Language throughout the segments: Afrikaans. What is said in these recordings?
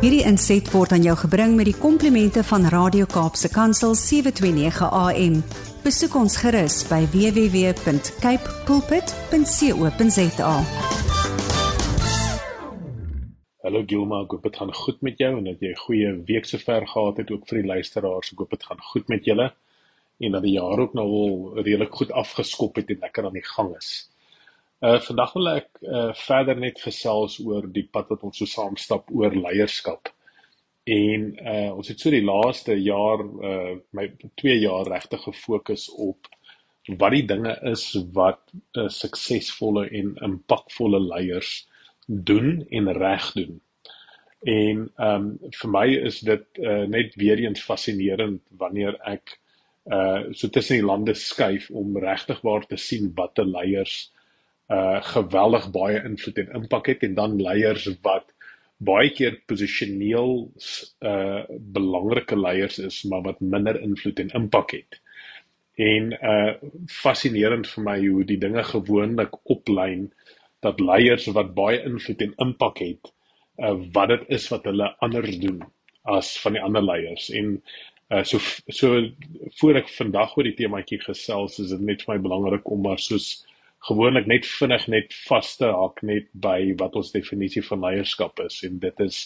Hierdie inset word aan jou gebring met die komplimente van Radio Kaapse Kansel 729 AM. Besoek ons gerus by www.cape pulpit.co.za. Hallo Gilma, ek hoop dit gaan goed met jou en dat jy 'n goeie week sover gehad het ook vir die luisteraars. Ek hoop dit gaan goed met julle en dat die jaar ook nou al redelik goed afgeskop het en lekker aan die gang is. Uh vandag wil ek uh verder net gesels oor die pad wat ons so saam stap oor leierskap. En uh ons het so die laaste jaar uh my 2 jaar regtig gefokus op wat die dinge is wat uh, suksesvolle en impakvolle leiers doen en reg doen. En ehm um, vir my is dit uh net weer eens fascinerend wanneer ek uh so tussen die lande skuif om regtig waar te sien watter leiers uh geweldig baie invloed en impak het en dan leiers wat baie keer posisioneel uh belangrike leiers is maar wat minder invloed en impak het. En uh fascinerend vir my hoe die dinge gewoonlik oplyn dat leiers wat baie invloed en impak het uh wat dit is wat hulle anders doen as van die ander leiers en uh so so voor ek vandag oor die temaatjie gesels is dit net vir my belangrik om maar soos gewoonlik net vinnig net vas te haak net by wat ons definisie van leierskap is en dit is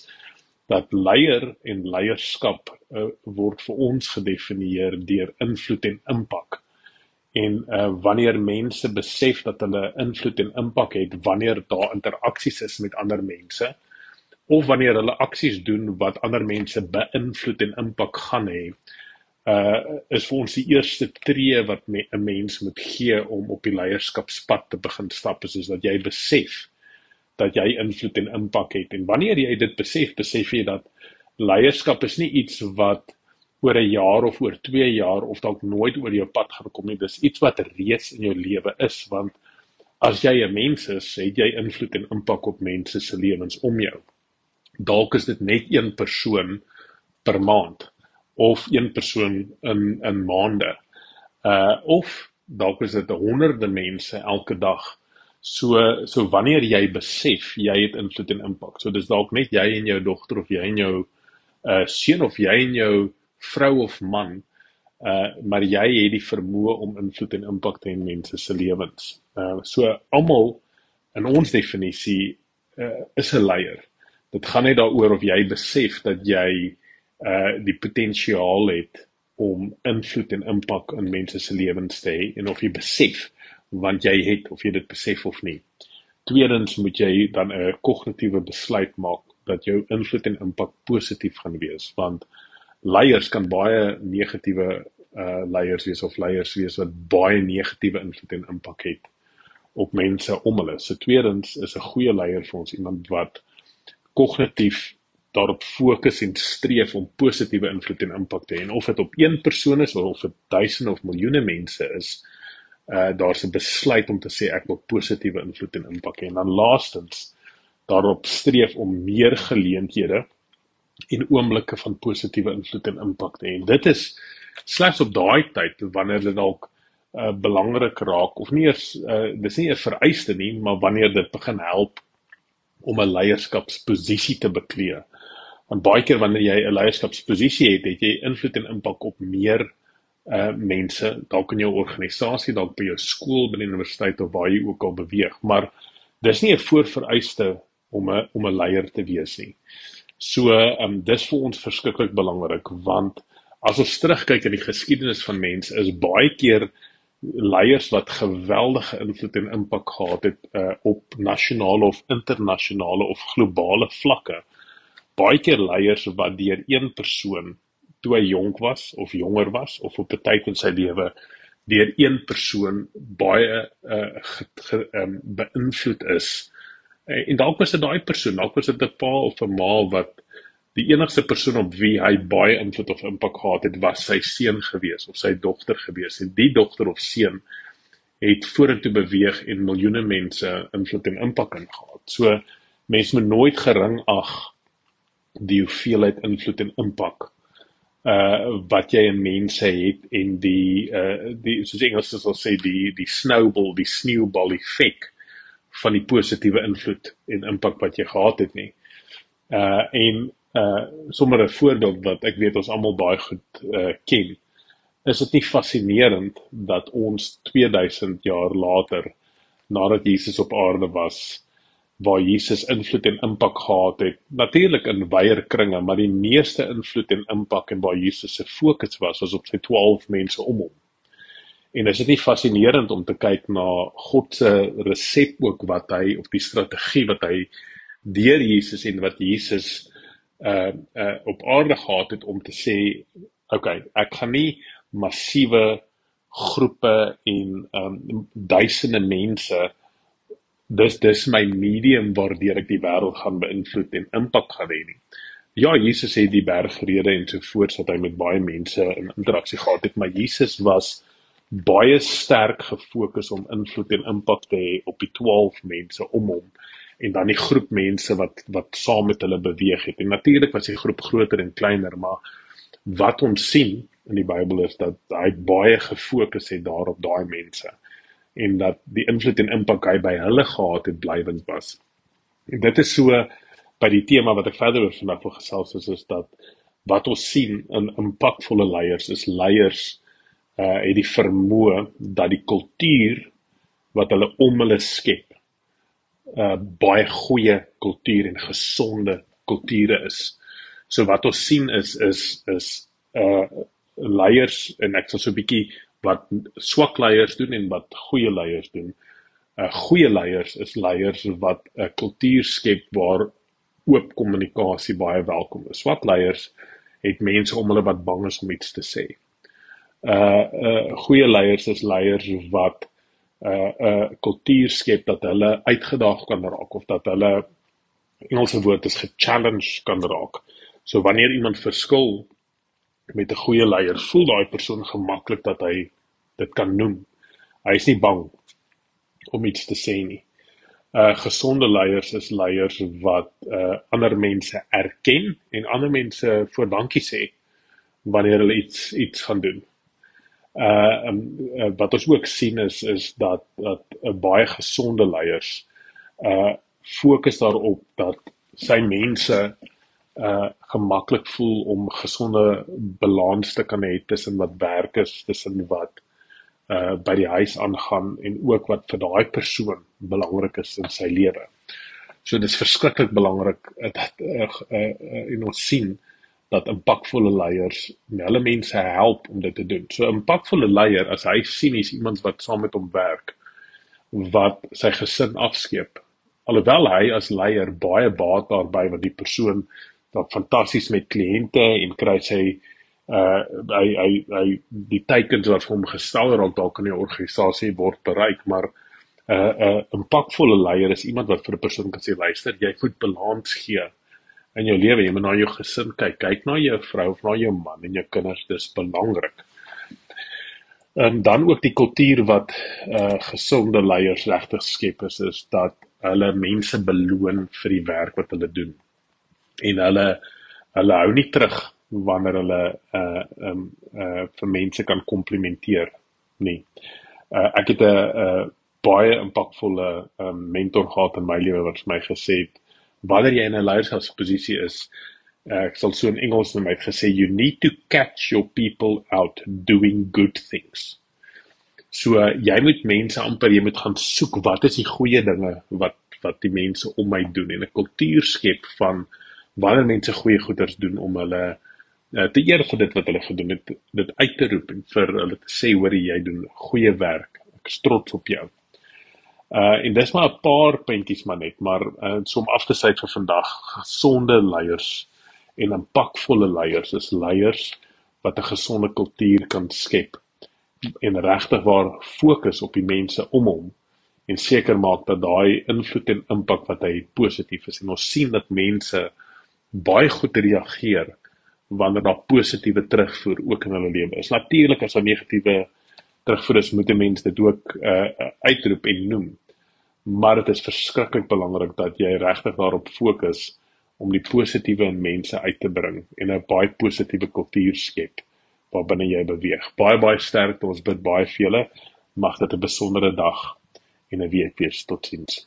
dat leier en leierskap uh, word vir ons gedefinieer deur invloed en impak. En uh wanneer mense besef dat hulle invloed en impak het wanneer daar interaksies is met ander mense of wanneer hulle aksies doen wat ander mense beïnvloed en impak gaan hê, uh is vir ons die eerste tree wat 'n me, mens moet gee om op die leierskapspad te begin stap is, is dat jy besef dat jy invloed en impak het. En wanneer jy dit besef besef jy dat leierskap is nie iets wat oor 'n jaar of oor 2 jaar of dalk nooit oor jou pad gaan kom nie. Dis iets wat reeds in jou lewe is want as jy 'n mens is het jy invloed en impak op mense se lewens om jou. Dalk is dit net een persoon per maand of een persoon in in maande. Uh of dalk is dit honderde mense elke dag. So so wanneer jy besef jy het invloed en impak. So dis dalk net jy en jou dogter of jy en jou uh seun of jy en jou vrou of man uh maar jy het die vermoë om invloed en impak te hê in mense se lewens. Uh so almal in ons definisie uh is 'n leier. Dit gaan net daaroor of jy besef dat jy uh die potensiaal het om invloed en impak in mense se lewens te hê en of jy besef want jy het of jy dit besef of nie. Tweedens moet jy dan 'n kognitiewe besluit maak dat jou invloed en impak positief gaan wees want leiers kan baie negatiewe uh leiers wees of leiers wees wat baie negatiewe invloed en impak het op mense om hulle. So tweedens is 'n goeie leier vir ons iemand wat kognitief daarop fokus en streef om positiewe invloed en impak te hê. En of dit op een persoon is of dit duisende of miljoene mense is, uh daar's 'n besluit om te sê ek wil positiewe invloed en impak hê. En dan laastens daarop streef om meer geleenthede en oomblikke van positiewe invloed en impak te hê. En dit is slegs op daai tyd wanneer dit dalk uh belangrik raak of nie eers uh dis nie 'n vereiste nie, maar wanneer dit begin help om 'n leierskapsposisie te beklee. Want baie keer wanneer jy 'n leierskapsposisie het, het jy invloed en impak op meer uh mense, dalk in jou organisasie, dalk by jou skool, by die universiteit of waar jy ook al beweeg, maar dis nie 'n voorvereiste om 'n om 'n leier te wees nie. So, um dis vir ons verskriklik belangrik want as ons terugkyk in die geskiedenis van mense, is baie keer leiers wat geweldige invloed en impak gehad het uh op nasionale of internasionale of globale vlakke baie keer leiers wat deur een persoon toe hy jonk was of jonger was of op 'n tyd in sy lewe deur een persoon baie uh um, beïnvloed is. Uh, en dalk was dit daai persoon, dalk was dit 'n pa of 'n ma wat die enigste persoon op wie hy baie invloed of impak gehad het, was sy seun gewees of sy dogter gewees. En die dogter of seun het vorentoe beweeg en miljoene mense invloed en impak gehad. So mense moet nooit gering ag die hoeveelheid invloed en impak uh wat jy in mense het en die uh die soos Engels sal sê die die snowball die sneeubal effek van die positiewe invloed en impak wat jy gehad het nie. Uh en uh sommer 'n voorbeeld wat ek weet ons almal baie goed uh ken. Is dit nie fascinerend dat ons 2000 jaar later nadat Jesus op aarde was, waar Jesus invloed en impak gehad het. Natuurlik in wyeer kringe, maar die meeste invloed en impak en waar Jesus se fokus was, was op sy 12 mense om hom. En is dit nie fascinerend om te kyk na God se resep ook wat hy of die strategie wat hy deur Jesus en wat Jesus uh uh op aarde gehad het om te sê, okay, ek gaan nie massiewe groepe en um duisende mense dis dis my medium waardeur ek die wêreld gaan beïnvloed en impak gaan hê nie. Ja, Jesus het die bergrede en so voort dat hy met baie mense in interaksie gehad het, maar Jesus was baie sterk gefokus om invloed en impak te hê op die 12 mense om hom en dan die groep mense wat wat saam met hulle beweeg het. En natuurlik was die groep groter en kleiner, maar wat ons sien in die Bybel is dat hy baie gefokus het daarop daai mense en dat die invloed en impak hy by hulle gehad het blywend was. En dit is so by die tema wat ek verder oor vandag wil gesels is, is dat wat ons sien in impakvolle leiers is leiers uh het die vermoë dat die kultuur wat hulle om hulle skep uh baie goeie kultuur en gesonde kulture is. So wat ons sien is is is uh leiers en ek sal so 'n bietjie wat swak leiers doen en wat goeie leiers doen. 'n uh, Goeie leiers is leiers wat 'n kultuur skep waar oop kommunikasie baie welkom is. Swak leiers het mense om hulle wat bang is om iets te sê. Uh uh goeie leiers is leiers wat 'n uh, 'n uh, kultuur skep dat hulle uitgedaag kan raak of dat hulle Engelse woord is ge-challenge kan raak. So wanneer iemand verskil met 'n goeie leier, voel daai persoon gemaklik dat hy dit kan noem. Hy is nie bang om iets te sê nie. Uh gesonde leiers is leiers wat uh ander mense erken en ander mense voor dankie sê wanneer hulle iets iets gaan doen. Uh, um, uh wat ons ook sien is is dat dat 'n uh, baie gesonde leiers uh fokus daarop dat sy mense uh gemaklik voel om gesonde balans te kan hê tussen wat werk is tussen wat uh by die huis aangaan en ook wat vir daai persoon belangrik is in sy lewe. So dit is verskriklik belangrik dat uh, uh, uh in ons sien dat impakvolle leiers hulle mense help om dit te doen. So 'n impakvolle leier as hy sien is iemand wat saam met hom werk wat sy gesin afskeep. Alhoewel hy as leier baie baat daarby wat die persoon wat fantasties met kliënte en kry sy uh hy hy hy die teikens wat vir hom gestel raak dalk in die organisasie word bereik maar 'n uh, 'n uh, impakvolle leier is iemand wat vir 'n persoon kan sê luister jy moet balans gee in jou lewe. Jy moet na jou gesin kyk. Kyk na jou vrou of na jou man en jou kinders. Dis belangrik. En dan ook die kultuur wat uh gesonde leiers regtig skep is is dat hulle mense beloon vir die werk wat hulle doen en hulle hulle hou nie terug wanneer hulle uh um uh vir mense kan komplimenteer nie. Uh ek het 'n uh baie impakvolle um mentor gehad in my lewe wat vir my gesê het wanneer jy in 'n leierskapsposisie is uh, ek sal so in Engels net my gesê you need to catch your people out doing good things. So uh, jy moet mense amper jy moet gaan soek wat is die goeie dinge wat wat die mense om my doen en 'n kultuur skep van wanneer mense goeie goeders doen om hulle uh, te eer vir dit wat hulle gedoen het, dit uit te roep en vir hulle te sê hoor jy doen goeie werk. Ek is trots op jou. Uh en dis maar 'n paar puntjies maar net, maar uh, so om af te sluit vir vandag, gesonde leiers en impakvolle leiers is leiers wat 'n gesonde kultuur kan skep en regtig waar fokus op die mense om hom en seker maak dat daai invloed en impak wat hy positief is en ons sien dat mense baie goed reageer wanneer daar positiewe terugvoer ook in hulle lewe is. Natuurlik as daar negatiewe terugvoer is, moet 'n mens dit ook uh uitroep en noem. Maar dit is verskriklik belangrik dat jy regtig daarop fokus om die positiewe in mense uit te bring en 'n baie positiewe kultuur skep waarbinne jy beweeg. Baie baie sterkte. Ons bid baie vir julle. Mag dit 'n besondere dag en 'n week wees. Totsiens.